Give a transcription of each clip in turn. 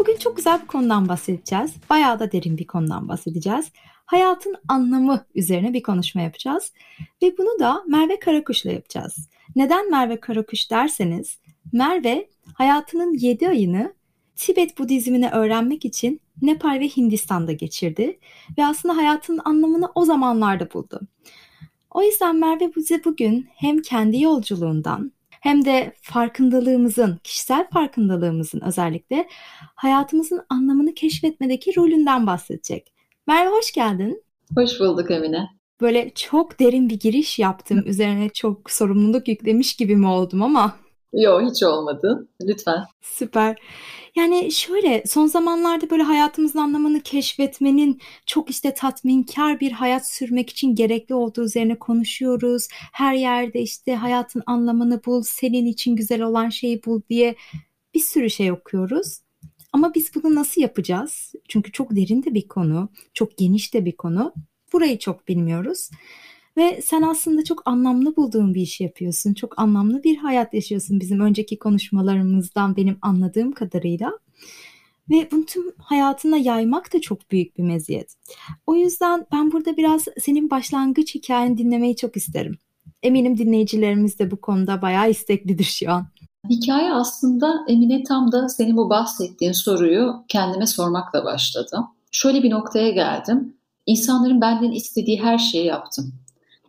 Bugün çok güzel bir konudan bahsedeceğiz. Bayağı da derin bir konudan bahsedeceğiz. Hayatın anlamı üzerine bir konuşma yapacağız. Ve bunu da Merve Karakuş'la yapacağız. Neden Merve Karakuş derseniz, Merve hayatının 7 ayını Tibet Budizmini öğrenmek için Nepal ve Hindistan'da geçirdi. Ve aslında hayatının anlamını o zamanlarda buldu. O yüzden Merve bize bugün hem kendi yolculuğundan hem de farkındalığımızın, kişisel farkındalığımızın özellikle hayatımızın anlamını keşfetmedeki rolünden bahsedecek. Merve hoş geldin. Hoş bulduk Emine. Böyle çok derin bir giriş yaptım. Üzerine çok sorumluluk yüklemiş gibi mi oldum ama Yok hiç olmadı. Lütfen. Süper. Yani şöyle son zamanlarda böyle hayatımızın anlamını keşfetmenin çok işte tatminkar bir hayat sürmek için gerekli olduğu üzerine konuşuyoruz. Her yerde işte hayatın anlamını bul, senin için güzel olan şeyi bul diye bir sürü şey okuyoruz. Ama biz bunu nasıl yapacağız? Çünkü çok derin de bir konu, çok geniş de bir konu. Burayı çok bilmiyoruz. Ve sen aslında çok anlamlı bulduğun bir iş yapıyorsun. Çok anlamlı bir hayat yaşıyorsun bizim önceki konuşmalarımızdan benim anladığım kadarıyla. Ve bunu tüm hayatına yaymak da çok büyük bir meziyet. O yüzden ben burada biraz senin başlangıç hikayeni dinlemeyi çok isterim. Eminim dinleyicilerimiz de bu konuda bayağı isteklidir şu an. Hikaye aslında Emine tam da senin bu bahsettiğin soruyu kendime sormakla başladı. Şöyle bir noktaya geldim. İnsanların benden istediği her şeyi yaptım.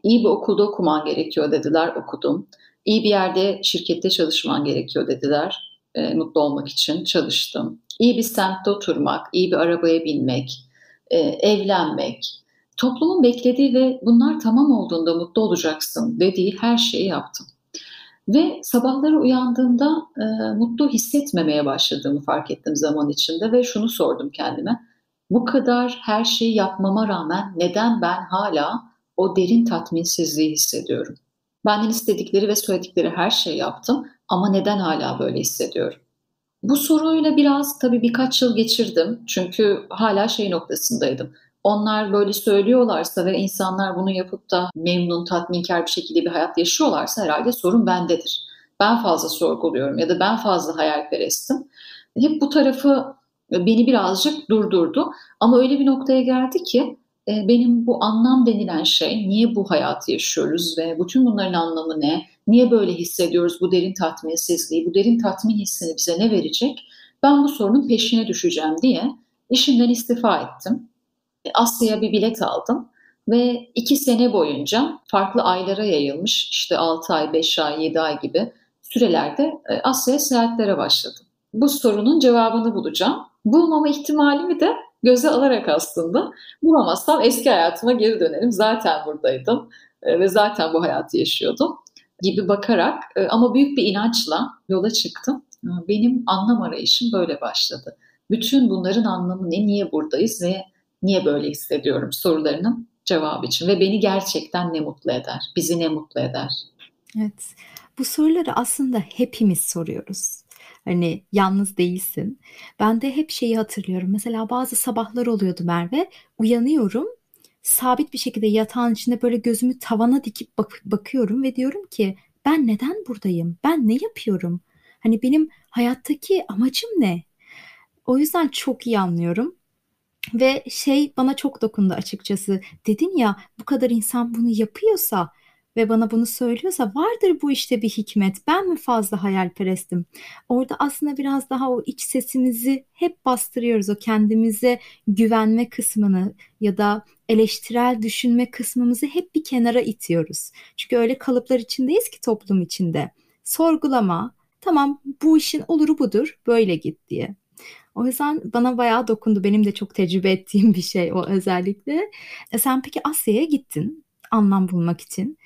İyi bir okulda okuman gerekiyor dediler, okudum. İyi bir yerde şirkette çalışman gerekiyor dediler, e, mutlu olmak için çalıştım. İyi bir semtte oturmak, iyi bir arabaya binmek, e, evlenmek, toplumun beklediği ve bunlar tamam olduğunda mutlu olacaksın dediği her şeyi yaptım. Ve sabahları uyandığımda e, mutlu hissetmemeye başladığımı fark ettim zaman içinde ve şunu sordum kendime. Bu kadar her şeyi yapmama rağmen neden ben hala o derin tatminsizliği hissediyorum. Benden istedikleri ve söyledikleri her şeyi yaptım ama neden hala böyle hissediyorum? Bu soruyla biraz tabii birkaç yıl geçirdim. Çünkü hala şey noktasındaydım. Onlar böyle söylüyorlarsa ve insanlar bunu yapıp da memnun, tatminkar bir şekilde bir hayat yaşıyorlarsa herhalde sorun bendedir. Ben fazla sorguluyorum ya da ben fazla hayalperestim. Hep bu tarafı beni birazcık durdurdu. Ama öyle bir noktaya geldi ki benim bu anlam denilen şey, niye bu hayatı yaşıyoruz ve bütün bunların anlamı ne? Niye böyle hissediyoruz bu derin tatminsizliği, bu derin tatmin hissini bize ne verecek? Ben bu sorunun peşine düşeceğim diye işimden istifa ettim. Asya'ya bir bilet aldım ve iki sene boyunca farklı aylara yayılmış işte 6 ay, 5 ay, 7 ay gibi sürelerde e, Asya'ya seyahatlere başladım. Bu sorunun cevabını bulacağım. Bulmama ihtimalimi de göze alarak aslında bulamazsam eski hayatıma geri dönerim. Zaten buradaydım e, ve zaten bu hayatı yaşıyordum gibi bakarak e, ama büyük bir inançla yola çıktım. E, benim anlam arayışım böyle başladı. Bütün bunların anlamı ne, niye buradayız ve niye böyle hissediyorum sorularının cevabı için ve beni gerçekten ne mutlu eder, bizi ne mutlu eder? Evet, bu soruları aslında hepimiz soruyoruz. Hani yalnız değilsin. Ben de hep şeyi hatırlıyorum. Mesela bazı sabahlar oluyordu Merve. Uyanıyorum. Sabit bir şekilde yatağın içinde böyle gözümü tavana dikip bak- bakıyorum ve diyorum ki ben neden buradayım? Ben ne yapıyorum? Hani benim hayattaki amacım ne? O yüzden çok iyi anlıyorum. Ve şey bana çok dokundu açıkçası. Dedin ya bu kadar insan bunu yapıyorsa ve bana bunu söylüyorsa vardır bu işte bir hikmet. Ben mi fazla hayalperestim? Orada aslında biraz daha o iç sesimizi hep bastırıyoruz. O kendimize güvenme kısmını ya da eleştirel düşünme kısmımızı hep bir kenara itiyoruz. Çünkü öyle kalıplar içindeyiz ki toplum içinde. Sorgulama, tamam bu işin oluru budur, böyle git diye. O yüzden bana bayağı dokundu. Benim de çok tecrübe ettiğim bir şey o özellikle. E sen peki Asya'ya gittin anlam bulmak için.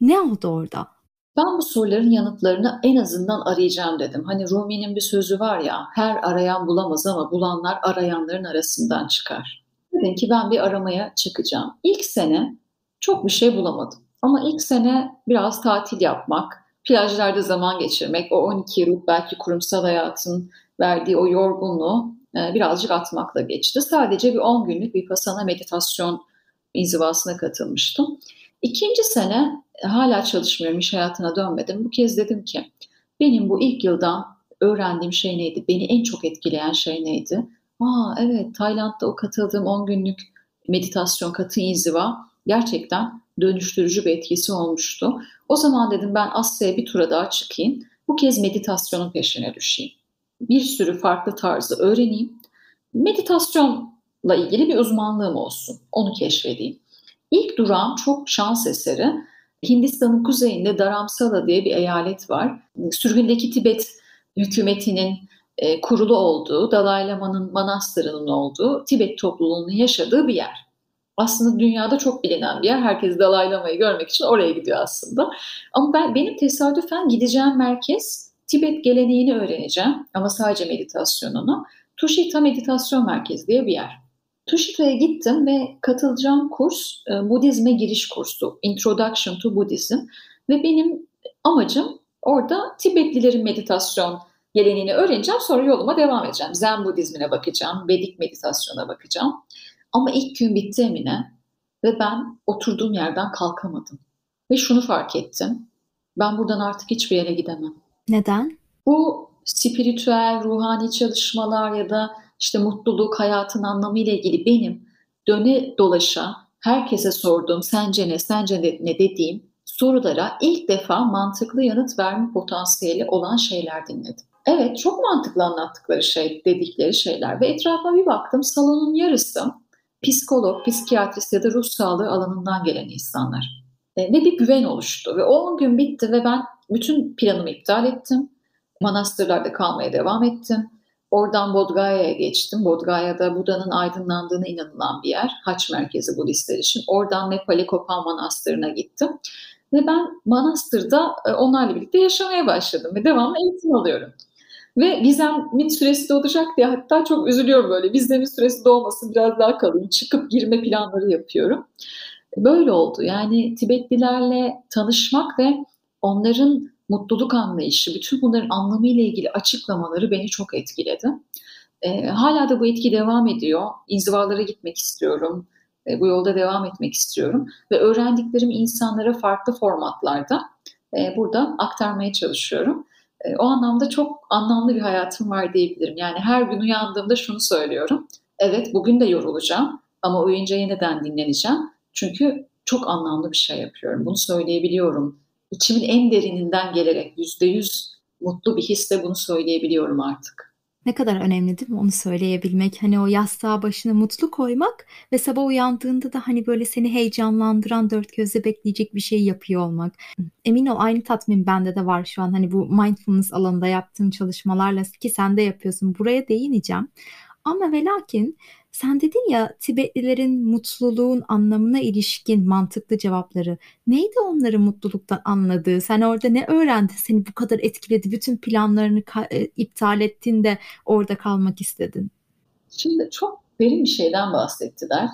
Ne oldu orada? Ben bu soruların yanıtlarını en azından arayacağım dedim. Hani Rumi'nin bir sözü var ya, her arayan bulamaz ama bulanlar arayanların arasından çıkar. Dedim ki ben bir aramaya çıkacağım. İlk sene çok bir şey bulamadım. Ama ilk sene biraz tatil yapmak, plajlarda zaman geçirmek, o 12 yıl belki kurumsal hayatın verdiği o yorgunluğu e, birazcık atmakla geçti. Sadece bir 10 günlük bir pasana meditasyon inzivasına katılmıştım. İkinci sene e, hala çalışmıyorum, iş hayatına dönmedim. Bu kez dedim ki benim bu ilk yıldan öğrendiğim şey neydi? Beni en çok etkileyen şey neydi? Aa evet Tayland'da o katıldığım 10 günlük meditasyon katı inziva gerçekten dönüştürücü bir etkisi olmuştu. O zaman dedim ben Asya'ya bir tura daha çıkayım. Bu kez meditasyonun peşine düşeyim. Bir sürü farklı tarzı öğreneyim. Meditasyonla ilgili bir uzmanlığım olsun. Onu keşfedeyim. İlk durağım çok şans eseri. Hindistan'ın kuzeyinde Dharamsala diye bir eyalet var. Sürgündeki Tibet hükümetinin e, kurulu olduğu, Dalai Lama'nın manastırının olduğu, Tibet topluluğunun yaşadığı bir yer. Aslında dünyada çok bilinen bir yer. Herkes Dalai Lama'yı görmek için oraya gidiyor aslında. Ama ben benim tesadüfen gideceğim merkez Tibet geleneğini öğreneceğim ama sadece meditasyonunu. Tushita Meditasyon Merkezi diye bir yer. Tushita'ya gittim ve katılacağım kurs e, Budizme giriş kursu. Introduction to Buddhism. Ve benim amacım orada Tibetlilerin meditasyon geleneğini öğreneceğim. Sonra yoluma devam edeceğim. Zen Budizmine bakacağım. Vedik meditasyona bakacağım. Ama ilk gün bitti Emine. Ve ben oturduğum yerden kalkamadım. Ve şunu fark ettim. Ben buradan artık hiçbir yere gidemem. Neden? Bu spiritüel, ruhani çalışmalar ya da işte mutluluk, hayatın anlamı ile ilgili benim döne dolaşa herkese sorduğum sence ne, sence ne dediğim sorulara ilk defa mantıklı yanıt verme potansiyeli olan şeyler dinledim. Evet çok mantıklı anlattıkları şey, dedikleri şeyler ve etrafıma bir baktım salonun yarısı psikolog, psikiyatrist ya da ruh sağlığı alanından gelen insanlar. E, ve bir güven oluştu ve o 10 gün bitti ve ben bütün planımı iptal ettim. Manastırlarda kalmaya devam ettim. Oradan Bodgaya'ya geçtim. Bodgaya'da Buda'nın aydınlandığına inanılan bir yer. Haç merkezi Budistler için. Oradan Nepali Kopan Manastırı'na gittim. Ve ben manastırda e, onlarla birlikte yaşamaya başladım ve devamlı eğitim alıyorum. Ve vizemin süresi dolacak diye hatta çok üzülüyorum böyle. Vizemin süresi dolmasın biraz daha kalayım. Çıkıp girme planları yapıyorum. Böyle oldu. Yani Tibetlilerle tanışmak ve onların mutluluk anlayışı, bütün bunların anlamı ile ilgili açıklamaları beni çok etkiledi. E, hala da bu etki devam ediyor. İnzivalara gitmek istiyorum. E, bu yolda devam etmek istiyorum. Ve öğrendiklerimi insanlara farklı formatlarda e, burada aktarmaya çalışıyorum. E, o anlamda çok anlamlı bir hayatım var diyebilirim. Yani her gün uyandığımda şunu söylüyorum. Evet bugün de yorulacağım ama uyuyunca yeniden dinleneceğim. Çünkü çok anlamlı bir şey yapıyorum. Bunu söyleyebiliyorum içimin en derininden gelerek yüzde yüz mutlu bir hisle bunu söyleyebiliyorum artık. Ne kadar önemli değil mi onu söyleyebilmek? Hani o yastığa başını mutlu koymak ve sabah uyandığında da hani böyle seni heyecanlandıran dört gözle bekleyecek bir şey yapıyor olmak. Emin ol aynı tatmin bende de var şu an. Hani bu mindfulness alanında yaptığım çalışmalarla ki sen de yapıyorsun. Buraya değineceğim. Ama ve lakin sen dedin ya Tibetlilerin mutluluğun anlamına ilişkin mantıklı cevapları. Neydi onların mutluluktan anladığı? Sen orada ne öğrendin seni bu kadar etkiledi? Bütün planlarını e, iptal ettin de orada kalmak istedin. Şimdi çok derin bir şeyden bahsettiler.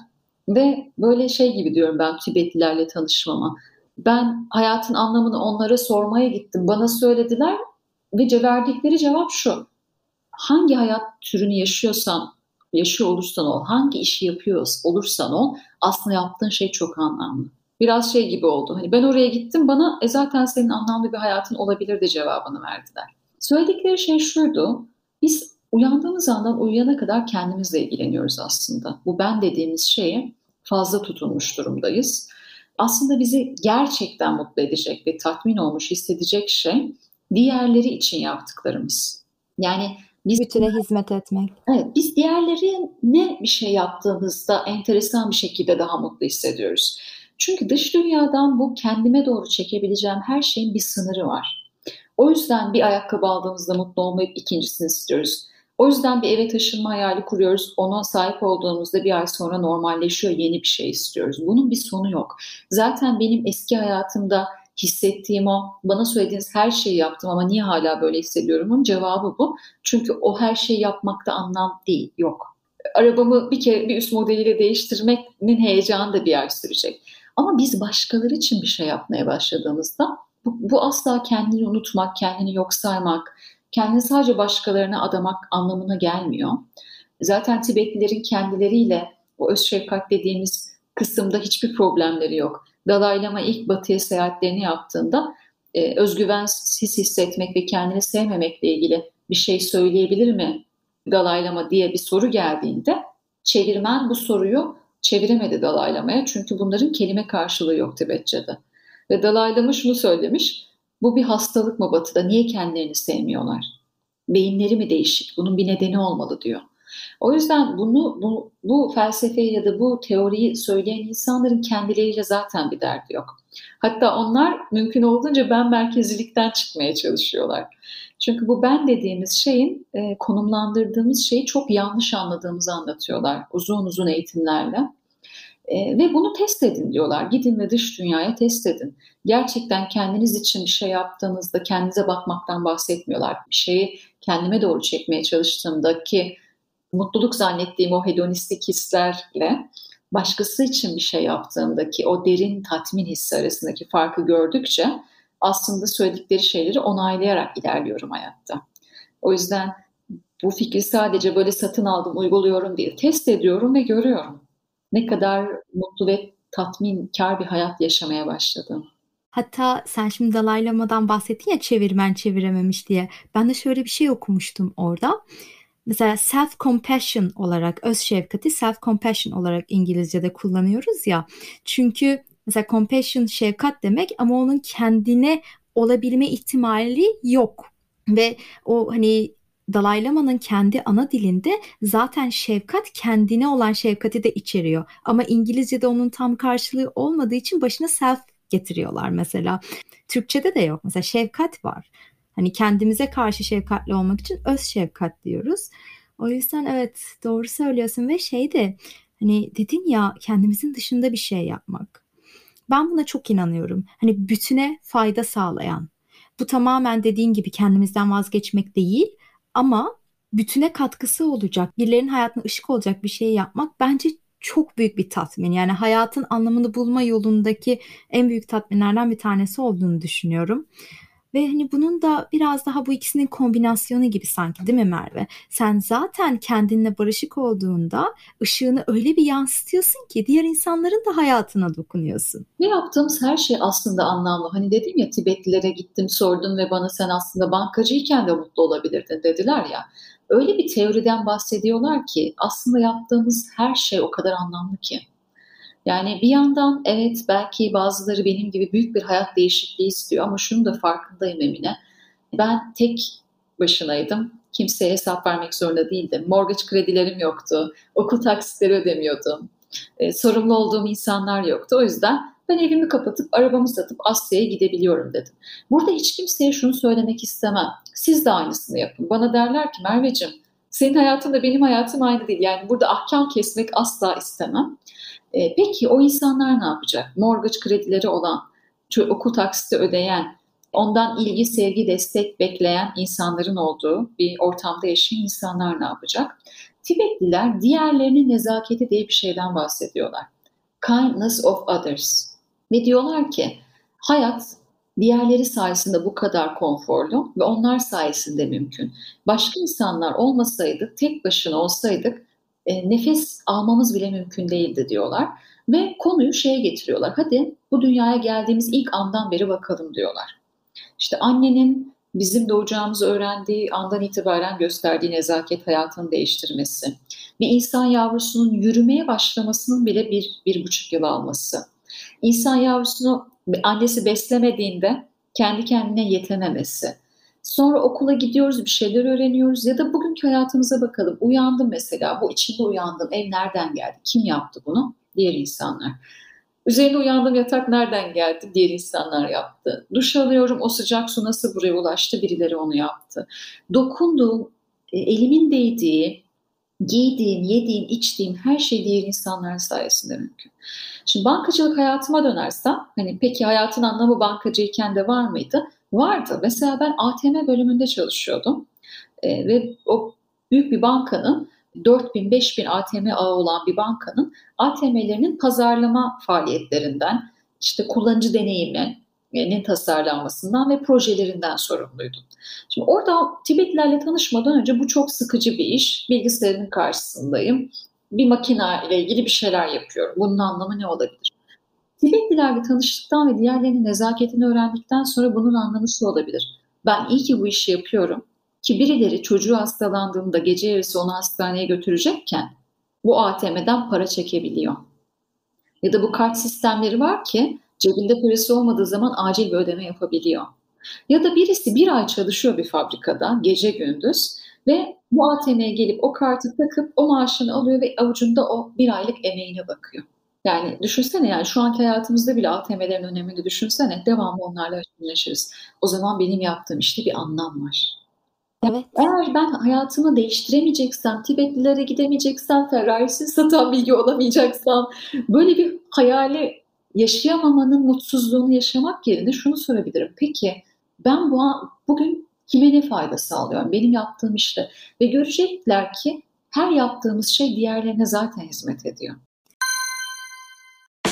Ve böyle şey gibi diyorum ben Tibetlilerle tanışmama. Ben hayatın anlamını onlara sormaya gittim. Bana söylediler ve verdikleri cevap şu. Hangi hayat türünü yaşıyorsan yaşıyor olursan ol, hangi işi yapıyor olursan ol aslında yaptığın şey çok anlamlı. Biraz şey gibi oldu. Hani ben oraya gittim bana e zaten senin anlamlı bir hayatın olabilirdi cevabını verdiler. Söyledikleri şey şuydu. Biz uyandığımız andan uyuyana kadar kendimizle ilgileniyoruz aslında. Bu ben dediğimiz şeye fazla tutulmuş durumdayız. Aslında bizi gerçekten mutlu edecek ve tatmin olmuş hissedecek şey diğerleri için yaptıklarımız. Yani biz, Bütüne hizmet etmek. Evet, biz diğerleri ne bir şey yaptığımızda enteresan bir şekilde daha mutlu hissediyoruz. Çünkü dış dünyadan bu kendime doğru çekebileceğim her şeyin bir sınırı var. O yüzden bir ayakkabı aldığımızda mutlu olmayıp ikincisini istiyoruz. O yüzden bir eve taşınma hayali kuruyoruz. Ona sahip olduğumuzda bir ay sonra normalleşiyor, yeni bir şey istiyoruz. Bunun bir sonu yok. Zaten benim eski hayatımda hissettiğim o, bana söylediğiniz her şeyi yaptım ama niye hala böyle hissediyorumun cevabı bu. Çünkü o her şeyi yapmakta anlam değil, yok. Arabamı bir kere bir üst modeliyle değiştirmenin heyecanı da bir yer sürecek. Ama biz başkaları için bir şey yapmaya başladığımızda bu, bu asla kendini unutmak, kendini yok saymak, kendini sadece başkalarına adamak anlamına gelmiyor. Zaten Tibetlilerin kendileriyle o öz şefkat dediğimiz kısımda hiçbir problemleri yok. Dalai Lama ilk batıya seyahatlerini yaptığında e, özgüvensiz hissetmek ve kendini sevmemekle ilgili bir şey söyleyebilir mi Dalai Lama diye bir soru geldiğinde çevirmen bu soruyu çeviremedi Dalai Lama'ya çünkü bunların kelime karşılığı yok Tibetçe'de. Ve Dalai Lama şunu söylemiş, bu bir hastalık mı batıda, niye kendilerini sevmiyorlar? Beyinleri mi değişik, bunun bir nedeni olmalı diyor. O yüzden bunu bu, bu felsefeyi ya da bu teoriyi söyleyen insanların kendileriyle zaten bir derdi yok. Hatta onlar mümkün olduğunca ben merkezilikten çıkmaya çalışıyorlar. Çünkü bu ben dediğimiz şeyin e, konumlandırdığımız şeyi çok yanlış anladığımızı anlatıyorlar uzun uzun eğitimlerle. E, ve bunu test edin diyorlar. Gidin ve dış dünyaya test edin. Gerçekten kendiniz için bir şey yaptığınızda kendinize bakmaktan bahsetmiyorlar. Bir şeyi kendime doğru çekmeye çalıştığımdaki mutluluk zannettiğim o hedonistik hislerle başkası için bir şey yaptığımdaki o derin tatmin hissi arasındaki farkı gördükçe aslında söyledikleri şeyleri onaylayarak ilerliyorum hayatta. O yüzden bu fikri sadece böyle satın aldım, uyguluyorum değil, test ediyorum ve görüyorum. Ne kadar mutlu ve tatminkar bir hayat yaşamaya başladım. Hatta sen şimdi Dalai Lama'dan bahsettin ya çevirmen çevirememiş diye. Ben de şöyle bir şey okumuştum orada mesela self compassion olarak öz şefkati self compassion olarak İngilizce'de kullanıyoruz ya. Çünkü mesela compassion şefkat demek ama onun kendine olabilme ihtimali yok. Ve o hani Dalai Lama'nın kendi ana dilinde zaten şefkat kendine olan şefkati de içeriyor. Ama İngilizce'de onun tam karşılığı olmadığı için başına self getiriyorlar mesela. Türkçe'de de yok. Mesela şefkat var. Hani kendimize karşı şefkatli olmak için öz şefkat diyoruz. O yüzden evet doğru söylüyorsun ve şey de hani dedin ya kendimizin dışında bir şey yapmak. Ben buna çok inanıyorum. Hani bütüne fayda sağlayan. Bu tamamen dediğin gibi kendimizden vazgeçmek değil ama bütüne katkısı olacak, birilerinin hayatına ışık olacak bir şey yapmak bence çok büyük bir tatmin. Yani hayatın anlamını bulma yolundaki en büyük tatminlerden bir tanesi olduğunu düşünüyorum. Ve hani bunun da biraz daha bu ikisinin kombinasyonu gibi sanki değil mi Merve? Sen zaten kendinle barışık olduğunda ışığını öyle bir yansıtıyorsun ki diğer insanların da hayatına dokunuyorsun. Ne yaptığımız her şey aslında anlamlı. Hani dedim ya Tibetlilere gittim sordum ve bana sen aslında bankacıyken de mutlu olabilirdin dediler ya. Öyle bir teoriden bahsediyorlar ki aslında yaptığımız her şey o kadar anlamlı ki. Yani bir yandan evet belki bazıları benim gibi büyük bir hayat değişikliği istiyor ama şunu da farkındayım Emine. Ben tek başınaydım. Kimseye hesap vermek zorunda değildim. Mortgage kredilerim yoktu. Okul taksitleri ödemiyordum. E, sorumlu olduğum insanlar yoktu. O yüzden ben evimi kapatıp arabamı satıp Asya'ya gidebiliyorum dedim. Burada hiç kimseye şunu söylemek istemem. Siz de aynısını yapın. Bana derler ki Merveciğim senin hayatın benim hayatım aynı değil. Yani burada ahkam kesmek asla istemem. E, peki o insanlar ne yapacak? Mortgage kredileri olan, okul taksiti ödeyen, ondan ilgi, sevgi, destek bekleyen insanların olduğu bir ortamda yaşayan insanlar ne yapacak? Tibetliler diğerlerinin nezaketi diye bir şeyden bahsediyorlar. Kindness of others. Ve diyorlar ki hayat diğerleri sayesinde bu kadar konforlu ve onlar sayesinde mümkün. Başka insanlar olmasaydı, tek başına olsaydık e, nefes almamız bile mümkün değildi diyorlar. Ve konuyu şeye getiriyorlar. Hadi bu dünyaya geldiğimiz ilk andan beri bakalım diyorlar. İşte annenin bizim doğacağımızı öğrendiği andan itibaren gösterdiği nezaket hayatını değiştirmesi. Bir insan yavrusunun yürümeye başlamasının bile bir, bir buçuk yıl alması. İnsan yavrusunu annesi beslemediğinde kendi kendine yetememesi. Sonra okula gidiyoruz, bir şeyler öğreniyoruz ya da bugünkü hayatımıza bakalım. Uyandım mesela, bu içinde uyandım. Ev nereden geldi? Kim yaptı bunu? Diğer insanlar. Üzerine uyandım yatak nereden geldi? Diğer insanlar yaptı. Duş alıyorum o sıcak su nasıl buraya ulaştı? Birileri onu yaptı. Dokunduğum, e, elimin değdiği giydiğin, yediğin, içtiğin her şey diğer insanların sayesinde mümkün. Şimdi bankacılık hayatıma dönersem, hani peki hayatın anlamı bankacıyken de var mıydı? Vardı. Mesela ben ATM bölümünde çalışıyordum. Ee, ve o büyük bir bankanın 4000 5000 ATM ağı olan bir bankanın ATM'lerinin pazarlama faaliyetlerinden, işte kullanıcı deneyiminin tasarlanmasından ve projelerinden sorumluydum. Şimdi orada Tibetlilerle tanışmadan önce bu çok sıkıcı bir iş. Bilgisayarın karşısındayım. Bir makine ile ilgili bir şeyler yapıyorum. Bunun anlamı ne olabilir? Tibetlilerle tanıştıktan ve diğerlerinin nezaketini öğrendikten sonra bunun anlamı şu olabilir. Ben iyi ki bu işi yapıyorum ki birileri çocuğu hastalandığında gece yarısı onu hastaneye götürecekken bu ATM'den para çekebiliyor. Ya da bu kart sistemleri var ki cebinde parası olmadığı zaman acil bir ödeme yapabiliyor. Ya da birisi bir ay çalışıyor bir fabrikada gece gündüz ve bu ATM'ye gelip o kartı takıp o maaşını alıyor ve avucunda o bir aylık emeğine bakıyor. Yani düşünsene yani şu anki hayatımızda bile ATM'lerin önemini düşünsene devamlı onlarla yaşarız. O zaman benim yaptığım işte bir anlam var. Evet. Eğer ben hayatımı değiştiremeyeceksem, Tibetlilere gidemeyeceksem, Ferrari'siz satan bilgi olamayacaksam, böyle bir hayali yaşayamamanın mutsuzluğunu yaşamak yerine şunu sorabilirim. Peki ben bu bugün kime ne fayda sağlıyorum? Benim yaptığım işte. Ve görecekler ki her yaptığımız şey diğerlerine zaten hizmet ediyor.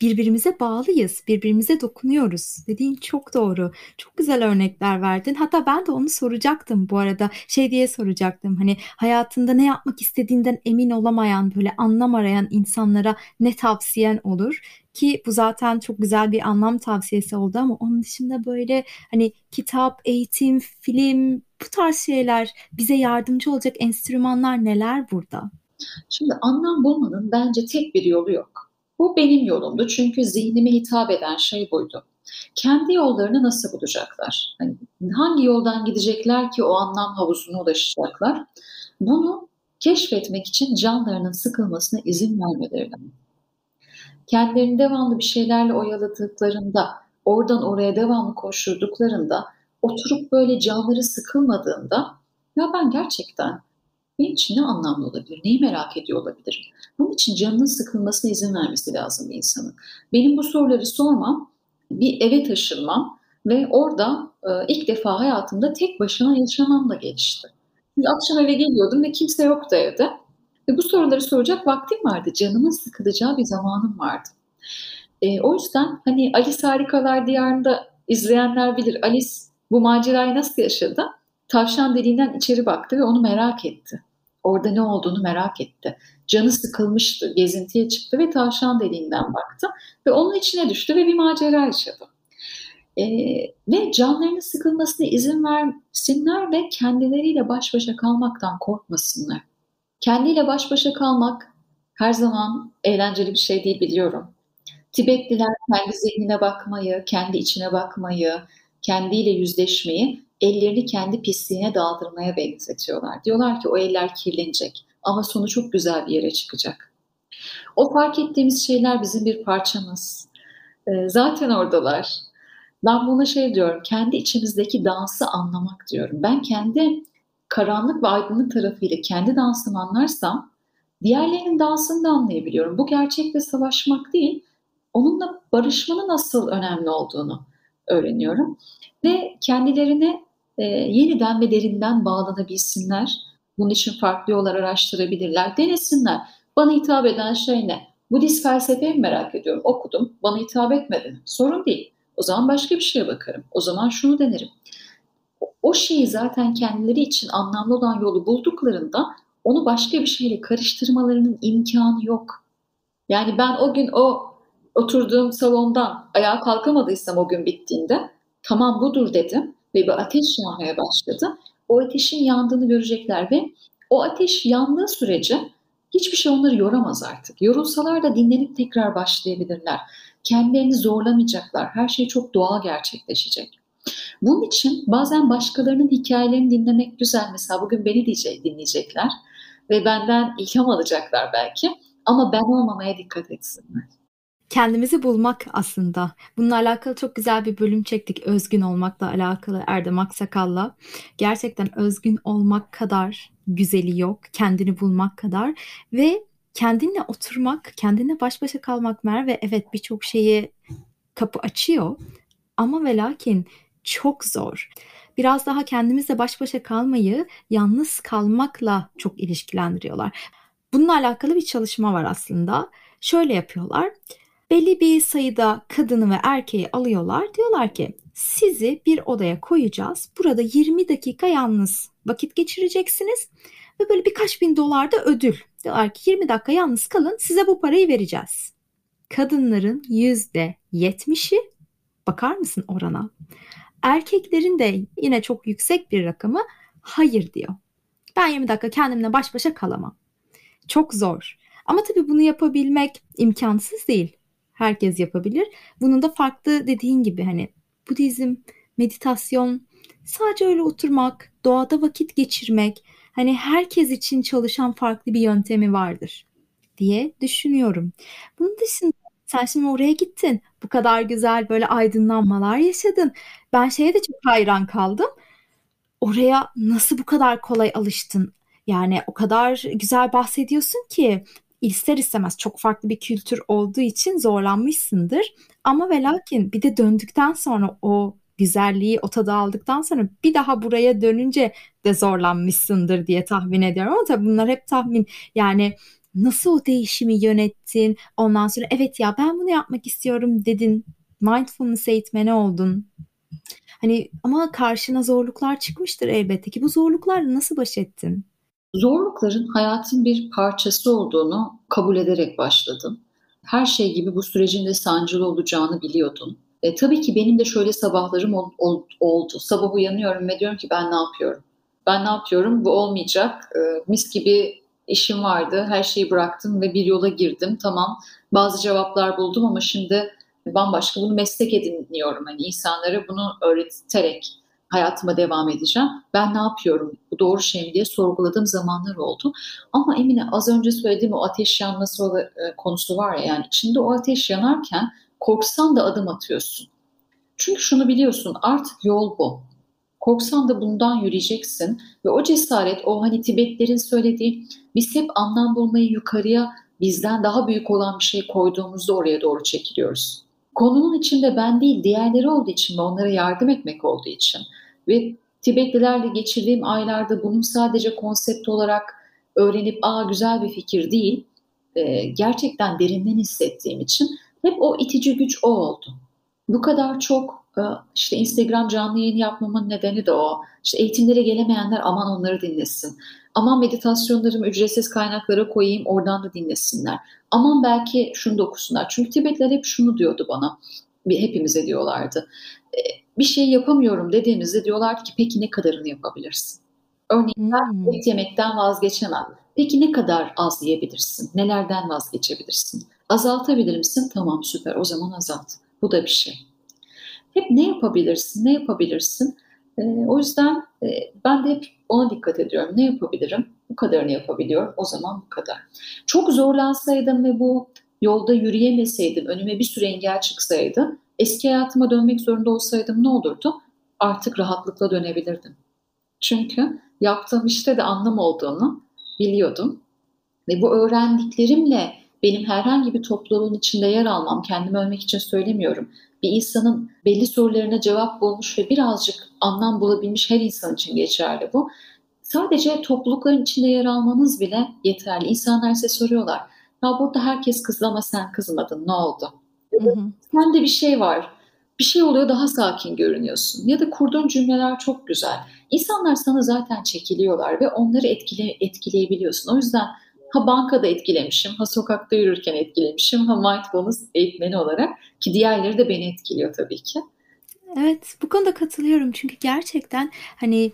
birbirimize bağlıyız, birbirimize dokunuyoruz. Dediğin çok doğru. Çok güzel örnekler verdin. Hatta ben de onu soracaktım bu arada. Şey diye soracaktım. Hani hayatında ne yapmak istediğinden emin olamayan, böyle anlam arayan insanlara ne tavsiyen olur? Ki bu zaten çok güzel bir anlam tavsiyesi oldu ama onun dışında böyle hani kitap, eğitim, film bu tarz şeyler bize yardımcı olacak enstrümanlar neler burada? Şimdi anlam bulmanın bence tek bir yolu yok bu benim yolumdu çünkü zihnime hitap eden şey buydu. Kendi yollarını nasıl bulacaklar? Yani hangi yoldan gidecekler ki o anlam havuzuna ulaşacaklar? Bunu keşfetmek için canlarının sıkılmasına izin vermeleri. Kendilerini devamlı bir şeylerle oyaladıklarında, oradan oraya devamlı koşturduklarında, oturup böyle canları sıkılmadığında ya ben gerçekten benim için ne anlamlı olabilir, neyi merak ediyor olabilir? Bunun için canının sıkılmasına izin vermesi lazım bir insanın. Benim bu soruları sormam, bir eve taşınmam ve orada e, ilk defa hayatımda tek başına yaşamamla gelişti. Şimdi akşam eve geliyordum ve kimse yoktu evde. Ve bu soruları soracak vaktim vardı. Canımın sıkılacağı bir zamanım vardı. E, o yüzden hani Alice Harikalar Diyarı'nda izleyenler bilir. Alice bu macerayı nasıl yaşadı? Tavşan deliğinden içeri baktı ve onu merak etti. Orada ne olduğunu merak etti. Canı sıkılmıştı, gezintiye çıktı ve tavşan deliğinden baktı ve onun içine düştü ve bir macera yaşadı. Ee, ve canlarının sıkılmasına izin versinler ve kendileriyle baş başa kalmaktan korkmasınlar. Kendiyle baş başa kalmak her zaman eğlenceli bir şey değil biliyorum. Tibetliler kendi zihnine bakmayı, kendi içine bakmayı, kendiyle yüzleşmeyi ellerini kendi pisliğine daldırmaya benzetiyorlar. Diyorlar ki o eller kirlenecek ama sonu çok güzel bir yere çıkacak. O fark ettiğimiz şeyler bizim bir parçamız. Ee, zaten oradalar. Ben buna şey diyorum, kendi içimizdeki dansı anlamak diyorum. Ben kendi karanlık ve aydınlık tarafıyla kendi dansımı anlarsam diğerlerinin dansını da anlayabiliyorum. Bu gerçekle savaşmak değil, onunla barışmanın nasıl önemli olduğunu öğreniyorum. Ve kendilerine e, yeniden ve derinden bağlanabilsinler. Bunun için farklı yollar araştırabilirler, denesinler. Bana hitap eden şey ne? Budist felsefeyi merak ediyorum. Okudum. Bana hitap etmedi? Sorun değil. O zaman başka bir şeye bakarım. O zaman şunu denerim. O şeyi zaten kendileri için anlamlı olan yolu bulduklarında onu başka bir şeyle karıştırmalarının imkanı yok. Yani ben o gün o oturduğum salondan ayağa kalkamadıysam o gün bittiğinde tamam budur dedim ve bir ateş yanmaya başladı. O ateşin yandığını görecekler ve o ateş yandığı sürece hiçbir şey onları yoramaz artık. Yorulsalar da dinlenip tekrar başlayabilirler. Kendilerini zorlamayacaklar. Her şey çok doğal gerçekleşecek. Bunun için bazen başkalarının hikayelerini dinlemek güzel. Mesela bugün beni diyecek, dinleyecekler ve benden ilham alacaklar belki ama ben olmamaya dikkat etsinler. Kendimizi bulmak aslında. Bununla alakalı çok güzel bir bölüm çektik. Özgün olmakla alakalı Erdem Aksakal'la. Gerçekten özgün olmak kadar güzeli yok. Kendini bulmak kadar ve kendinle oturmak, kendine baş başa kalmak Merve evet birçok şeyi kapı açıyor ama ve lakin çok zor. Biraz daha kendimizle baş başa kalmayı yalnız kalmakla çok ilişkilendiriyorlar. Bununla alakalı bir çalışma var aslında. Şöyle yapıyorlar. Belli bir sayıda kadını ve erkeği alıyorlar. Diyorlar ki sizi bir odaya koyacağız. Burada 20 dakika yalnız vakit geçireceksiniz. Ve böyle birkaç bin dolar da ödül. Diyorlar ki 20 dakika yalnız kalın size bu parayı vereceğiz. Kadınların %70'i bakar mısın orana? Erkeklerin de yine çok yüksek bir rakamı hayır diyor. Ben 20 dakika kendimle baş başa kalamam. Çok zor. Ama tabii bunu yapabilmek imkansız değil. Herkes yapabilir. Bunun da farklı dediğin gibi hani Budizm, meditasyon, sadece öyle oturmak, doğada vakit geçirmek, hani herkes için çalışan farklı bir yöntemi vardır diye düşünüyorum. Bunun dışında sen şimdi oraya gittin. Bu kadar güzel böyle aydınlanmalar yaşadın. Ben şeye de çok hayran kaldım. Oraya nasıl bu kadar kolay alıştın? Yani o kadar güzel bahsediyorsun ki ister istemez çok farklı bir kültür olduğu için zorlanmışsındır. Ama ve lakin bir de döndükten sonra o güzelliği o tadı aldıktan sonra bir daha buraya dönünce de zorlanmışsındır diye tahmin ediyorum. Ama tabii bunlar hep tahmin. Yani nasıl o değişimi yönettin? Ondan sonra evet ya ben bunu yapmak istiyorum dedin. Mindfulness eğitmeni oldun. Hani ama karşına zorluklar çıkmıştır elbette ki. Bu zorluklarla nasıl baş ettin? Zorlukların hayatın bir parçası olduğunu kabul ederek başladım. Her şey gibi bu sürecin de sancılı olacağını biliyordum. E, tabii ki benim de şöyle sabahlarım ol, ol, oldu. Sabah uyanıyorum ve diyorum ki ben ne yapıyorum? Ben ne yapıyorum? Bu olmayacak. E, mis gibi işim vardı. Her şeyi bıraktım ve bir yola girdim. Tamam bazı cevaplar buldum ama şimdi bambaşka bunu meslek ediniyorum. Hani insanlara bunu öğreterek hayatıma devam edeceğim. Ben ne yapıyorum? Bu doğru şey mi diye sorguladığım zamanlar oldu. Ama Emine az önce söylediğim o ateş yanması e, konusu var ya yani içinde o ateş yanarken korksan da adım atıyorsun. Çünkü şunu biliyorsun artık yol bu. Korksan da bundan yürüyeceksin ve o cesaret o hani Tibetlerin söylediği biz hep anlam bulmayı yukarıya bizden daha büyük olan bir şey koyduğumuzda oraya doğru çekiliyoruz. Konunun içinde ben değil diğerleri olduğu için ve onlara yardım etmek olduğu için ve Tibetlilerle geçirdiğim aylarda bunun sadece konsept olarak öğrenip aa güzel bir fikir değil e, gerçekten derinden hissettiğim için hep o itici güç o oldu. Bu kadar çok e, işte Instagram canlı yayın yapmamın nedeni de o. İşte eğitimlere gelemeyenler aman onları dinlesin. Aman meditasyonlarımı ücretsiz kaynaklara koyayım oradan da dinlesinler. Aman belki şunu da okusunlar. Çünkü Tibetler hep şunu diyordu bana. Hepimize diyorlardı. Bir şey yapamıyorum dediğimizde diyorlardı ki peki ne kadarını yapabilirsin? Örneğin ben hmm. et yemekten vazgeçemem. Peki ne kadar az yiyebilirsin? Nelerden vazgeçebilirsin? Azaltabilir misin? Tamam süper o zaman azalt. Bu da bir şey. Hep ne yapabilirsin? Ne yapabilirsin? E, o yüzden e, ben de hep ona dikkat ediyorum. Ne yapabilirim? Bu kadarını yapabiliyorum. O zaman bu kadar. Çok zorlansaydım ve bu yolda yürüyemeseydim, önüme bir sürü engel çıksaydı, eski hayatıma dönmek zorunda olsaydım ne olurdu? Artık rahatlıkla dönebilirdim. Çünkü yaptığım işte de anlam olduğunu biliyordum. Ve bu öğrendiklerimle benim herhangi bir topluluğun içinde yer almam, kendimi övmek için söylemiyorum. Bir insanın belli sorularına cevap bulmuş ve birazcık anlam bulabilmiş her insan için geçerli bu. Sadece toplulukların içinde yer almanız bile yeterli. İnsanlar size soruyorlar. Ya burada herkes kızdı ama sen kızmadın. Ne oldu? Hı hı. Sende bir şey var. Bir şey oluyor daha sakin görünüyorsun. Ya da kurduğun cümleler çok güzel. İnsanlar sana zaten çekiliyorlar ve onları etkile, etkileyebiliyorsun. O yüzden Ha bankada etkilemişim, ha sokakta yürürken etkilemişim, ha mindfulness eğitmeni olarak ki diğerleri de beni etkiliyor tabii ki. Evet, bu konuda katılıyorum çünkü gerçekten hani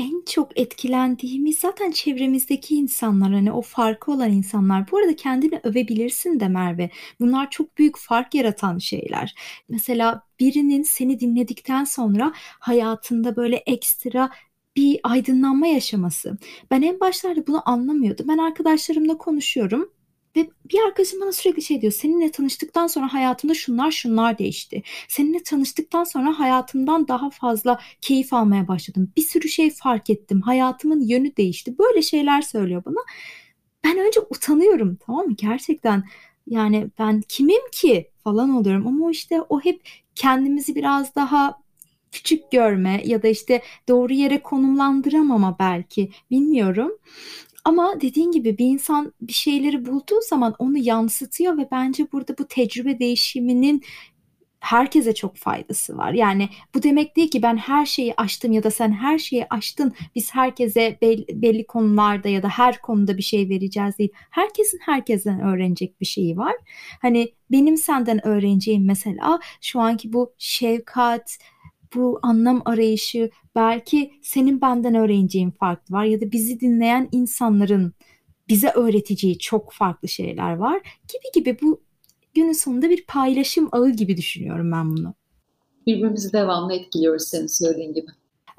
en çok etkilendiğimiz zaten çevremizdeki insanlar hani o farkı olan insanlar. Bu arada kendini övebilirsin de Merve. Bunlar çok büyük fark yaratan şeyler. Mesela birinin seni dinledikten sonra hayatında böyle ekstra bir aydınlanma yaşaması. Ben en başlarda bunu anlamıyordum. Ben arkadaşlarımla konuşuyorum. Ve bir arkadaşım bana sürekli şey diyor. Seninle tanıştıktan sonra hayatımda şunlar şunlar değişti. Seninle tanıştıktan sonra hayatımdan daha fazla keyif almaya başladım. Bir sürü şey fark ettim. Hayatımın yönü değişti. Böyle şeyler söylüyor bana. Ben önce utanıyorum tamam mı? Gerçekten yani ben kimim ki falan oluyorum. Ama işte o hep kendimizi biraz daha küçük görme ya da işte doğru yere konumlandıramama belki bilmiyorum. Ama dediğin gibi bir insan bir şeyleri bulduğu zaman onu yansıtıyor ve bence burada bu tecrübe değişiminin herkese çok faydası var. Yani bu demek değil ki ben her şeyi aştım ya da sen her şeyi aştın. Biz herkese belli, belli konularda ya da her konuda bir şey vereceğiz değil. Herkesin herkesten öğrenecek bir şeyi var. Hani benim senden öğreneceğim mesela şu anki bu şefkat, bu anlam arayışı belki senin benden öğreneceğin farklı var ya da bizi dinleyen insanların bize öğreteceği çok farklı şeyler var gibi gibi bu günün sonunda bir paylaşım ağı gibi düşünüyorum ben bunu. Birbirimizi devamlı etkiliyoruz senin söylediğin gibi.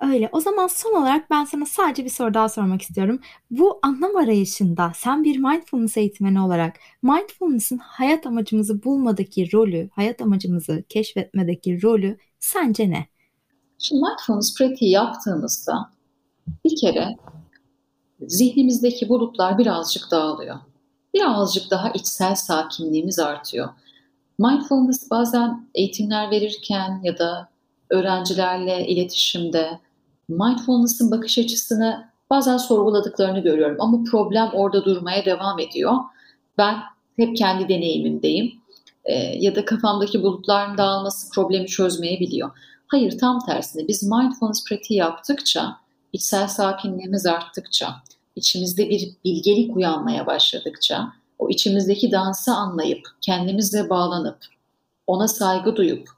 Öyle. O zaman son olarak ben sana sadece bir soru daha sormak istiyorum. Bu anlam arayışında sen bir mindfulness eğitmeni olarak mindfulness'ın hayat amacımızı bulmadaki rolü, hayat amacımızı keşfetmedeki rolü sence ne? Şimdi mindfulness pratiği yaptığımızda bir kere zihnimizdeki bulutlar birazcık dağılıyor. Birazcık daha içsel sakinliğimiz artıyor. Mindfulness bazen eğitimler verirken ya da öğrencilerle iletişimde mindfulness'ın bakış açısını bazen sorguladıklarını görüyorum ama problem orada durmaya devam ediyor. Ben hep kendi deneyimimdeyim e, ya da kafamdaki bulutların dağılması problemi çözmeyebiliyor. Hayır tam tersine biz mindfulness pratiği yaptıkça, içsel sakinliğimiz arttıkça, içimizde bir bilgelik uyanmaya başladıkça, o içimizdeki dansı anlayıp, kendimizle bağlanıp, ona saygı duyup,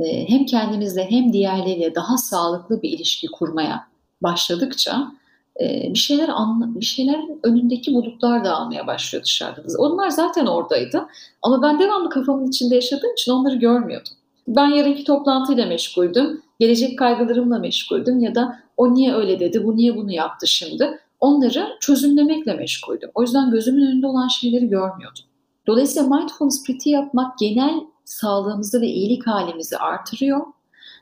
e, hem kendimizle hem diğerleriyle daha sağlıklı bir ilişki kurmaya başladıkça e, bir şeyler bir şeyler önündeki bulutlar da almaya başlıyor dışarıda. Onlar zaten oradaydı ama ben devamlı kafamın içinde yaşadığım için onları görmüyordum. Ben yarınki toplantıyla meşguldüm, gelecek kaygılarımla meşguldüm ya da o niye öyle dedi, bu niye bunu yaptı şimdi. Onları çözümlemekle meşguldüm. O yüzden gözümün önünde olan şeyleri görmüyordum. Dolayısıyla mindfulness pratiği yapmak genel sağlığımızı ve iyilik halimizi artırıyor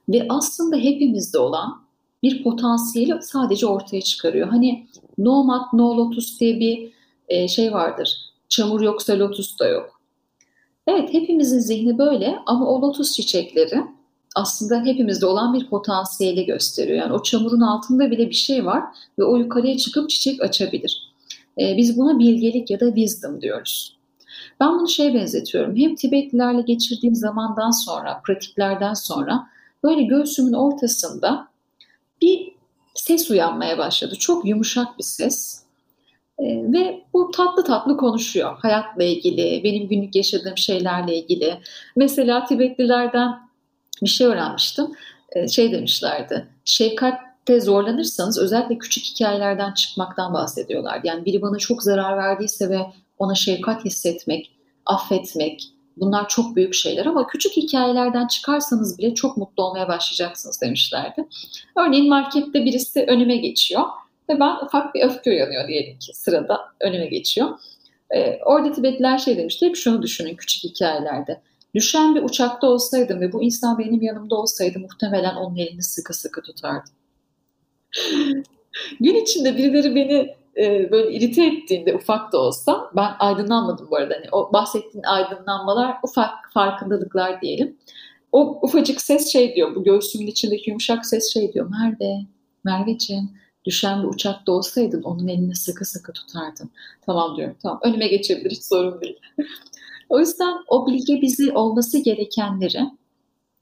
ve aslında hepimizde olan bir potansiyeli sadece ortaya çıkarıyor. Hani no mat no lotus diye bir e, şey vardır. Çamur yoksa lotus da yok. Evet hepimizin zihni böyle ama o lotus çiçekleri aslında hepimizde olan bir potansiyeli gösteriyor. Yani o çamurun altında bile bir şey var ve o yukarıya çıkıp çiçek açabilir. Ee, biz buna bilgelik ya da wisdom diyoruz. Ben bunu şeye benzetiyorum. Hem Tibetlilerle geçirdiğim zamandan sonra, pratiklerden sonra böyle göğsümün ortasında bir ses uyanmaya başladı. Çok yumuşak bir ses. Ve bu tatlı tatlı konuşuyor hayatla ilgili, benim günlük yaşadığım şeylerle ilgili. Mesela Tibetlilerden bir şey öğrenmiştim. Şey demişlerdi, şefkatte zorlanırsanız özellikle küçük hikayelerden çıkmaktan bahsediyorlar. Yani biri bana çok zarar verdiyse ve ona şefkat hissetmek, affetmek, bunlar çok büyük şeyler ama küçük hikayelerden çıkarsanız bile çok mutlu olmaya başlayacaksınız demişlerdi. Örneğin markette birisi önüme geçiyor ve ben ufak bir öfke uyanıyor diyelim ki sırada önüme geçiyor. Ee, orada Tibetliler şey demişti, hep şunu düşünün küçük hikayelerde. Düşen bir uçakta olsaydım ve bu insan benim yanımda olsaydı muhtemelen onun elini sıkı sıkı tutardım. Gün içinde birileri beni e, böyle irite ettiğinde ufak da olsa ben aydınlanmadım bu arada. Hani o bahsettiğin aydınlanmalar ufak farkındalıklar diyelim. O ufacık ses şey diyor, bu göğsümün içindeki yumuşak ses şey diyor. Merve, Merveciğim düşen bir uçakta olsaydın onun elini sıkı sıkı tutardın. Tamam diyorum tamam önüme geçebilir hiç sorun değil. o yüzden o bilgi bizi olması gerekenleri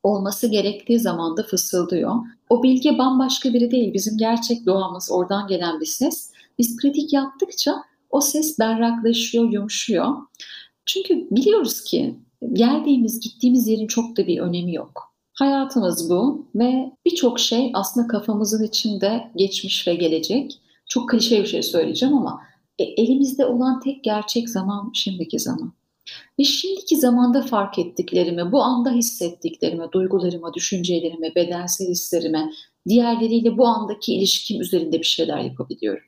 olması gerektiği zamanda fısıldıyor. O bilgi bambaşka biri değil. Bizim gerçek doğamız oradan gelen bir ses. Biz pratik yaptıkça o ses berraklaşıyor, yumuşuyor. Çünkü biliyoruz ki geldiğimiz, gittiğimiz yerin çok da bir önemi yok. Hayatımız bu ve birçok şey aslında kafamızın içinde geçmiş ve gelecek. Çok klişe bir şey söyleyeceğim ama e, elimizde olan tek gerçek zaman şimdiki zaman. Ve şimdiki zamanda fark ettiklerimi, bu anda hissettiklerimi, duygularıma, düşüncelerime, bedensel hislerime, diğerleriyle bu andaki ilişkim üzerinde bir şeyler yapabiliyorum.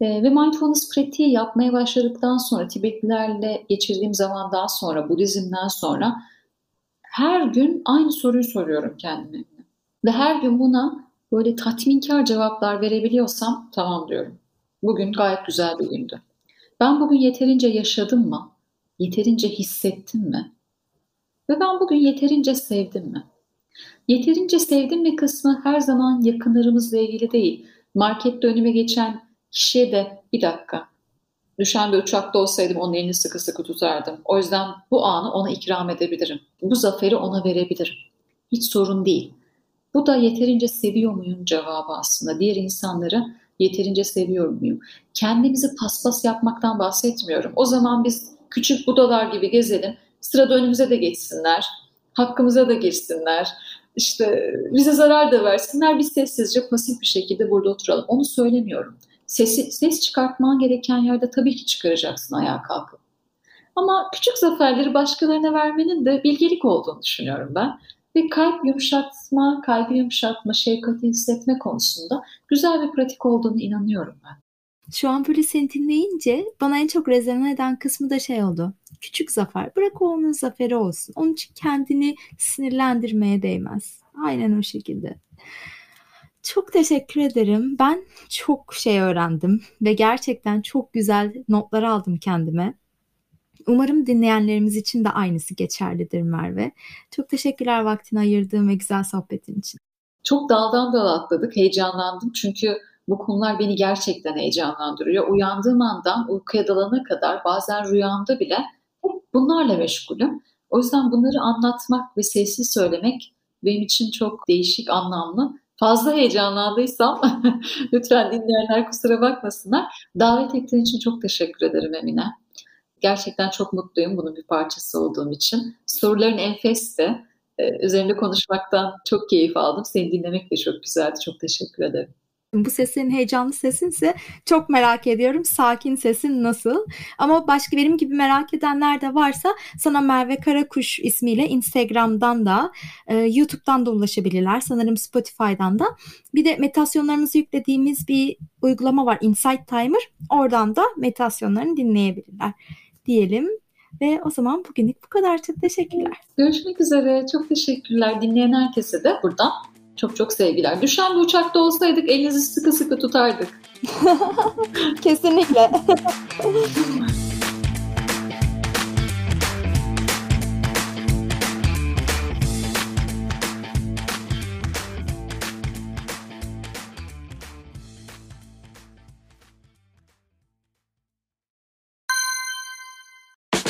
E, ve mindfulness pratiği yapmaya başladıktan sonra, Tibetlilerle geçirdiğim zamandan sonra, Budizm'den sonra her gün aynı soruyu soruyorum kendime. Ve her gün buna böyle tatminkar cevaplar verebiliyorsam tamam diyorum. Bugün gayet güzel bir gündü. Ben bugün yeterince yaşadım mı? Yeterince hissettim mi? Ve ben bugün yeterince sevdim mi? Yeterince sevdim mi kısmı her zaman yakınlarımızla ilgili değil. Markette önüme geçen kişiye de bir dakika düşen bir uçakta olsaydım onun elini sıkı sıkı tutardım. O yüzden bu anı ona ikram edebilirim. Bu zaferi ona verebilirim. Hiç sorun değil. Bu da yeterince seviyor muyum cevabı aslında. Diğer insanları yeterince seviyor muyum? Kendimizi paspas yapmaktan bahsetmiyorum. O zaman biz küçük budalar gibi gezelim. Sırada önümüze de geçsinler. Hakkımıza da geçsinler. İşte bize zarar da versinler. Biz sessizce pasif bir şekilde burada oturalım. Onu söylemiyorum. Sesi, ses çıkartman gereken yerde tabii ki çıkaracaksın ayağa kalkıp. Ama küçük zaferleri başkalarına vermenin de bilgelik olduğunu düşünüyorum ben. Ve kalp yumuşatma, kalbi yumuşatma, şefkati hissetme konusunda güzel bir pratik olduğunu inanıyorum ben. Şu an böyle seni dinleyince bana en çok rezone eden kısmı da şey oldu. Küçük zafer. Bırak o onun zaferi olsun. Onun için kendini sinirlendirmeye değmez. Aynen o şekilde. Çok teşekkür ederim. Ben çok şey öğrendim ve gerçekten çok güzel notlar aldım kendime. Umarım dinleyenlerimiz için de aynısı geçerlidir Merve. Çok teşekkürler vaktini ayırdığın ve güzel sohbetin için. Çok daldan dala atladık, heyecanlandım çünkü bu konular beni gerçekten heyecanlandırıyor. Uyandığım andan uykuya dalana kadar bazen rüyamda bile hep bunlarla meşgulüm. O yüzden bunları anlatmak ve sessiz söylemek benim için çok değişik, anlamlı. Fazla heyecanlandıysam lütfen dinleyenler kusura bakmasınlar. Davet ettiğin için çok teşekkür ederim Emine. Gerçekten çok mutluyum bunun bir parçası olduğum için. Soruların enfesti. Ee, üzerinde konuşmaktan çok keyif aldım. Seni dinlemek de çok güzeldi. Çok teşekkür ederim. Bu sesin heyecanlı sesinse çok merak ediyorum. Sakin sesin nasıl? Ama başka benim gibi merak edenler de varsa sana Merve Karakuş ismiyle Instagram'dan da e, YouTube'dan da ulaşabilirler. Sanırım Spotify'dan da. Bir de meditasyonlarımızı yüklediğimiz bir uygulama var Insight Timer. Oradan da meditasyonlarını dinleyebilirler diyelim. Ve o zaman bugünlük bu kadar. Çok teşekkürler. Görüşmek üzere. Çok teşekkürler. Dinleyen herkese de buradan çok çok sevgiler. Düşen bir uçakta olsaydık elinizi sıkı sıkı tutardık. Kesinlikle.